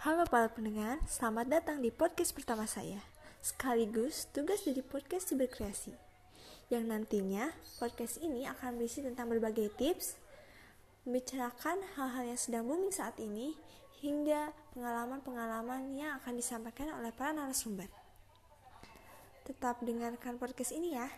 Halo para pendengar, selamat datang di podcast pertama saya. Sekaligus tugas dari podcast berkreasi. Yang nantinya podcast ini akan berisi tentang berbagai tips Membicarakan hal-hal yang sedang booming saat ini Hingga pengalaman-pengalaman yang akan disampaikan oleh para narasumber. Tetap dengarkan podcast ini ya.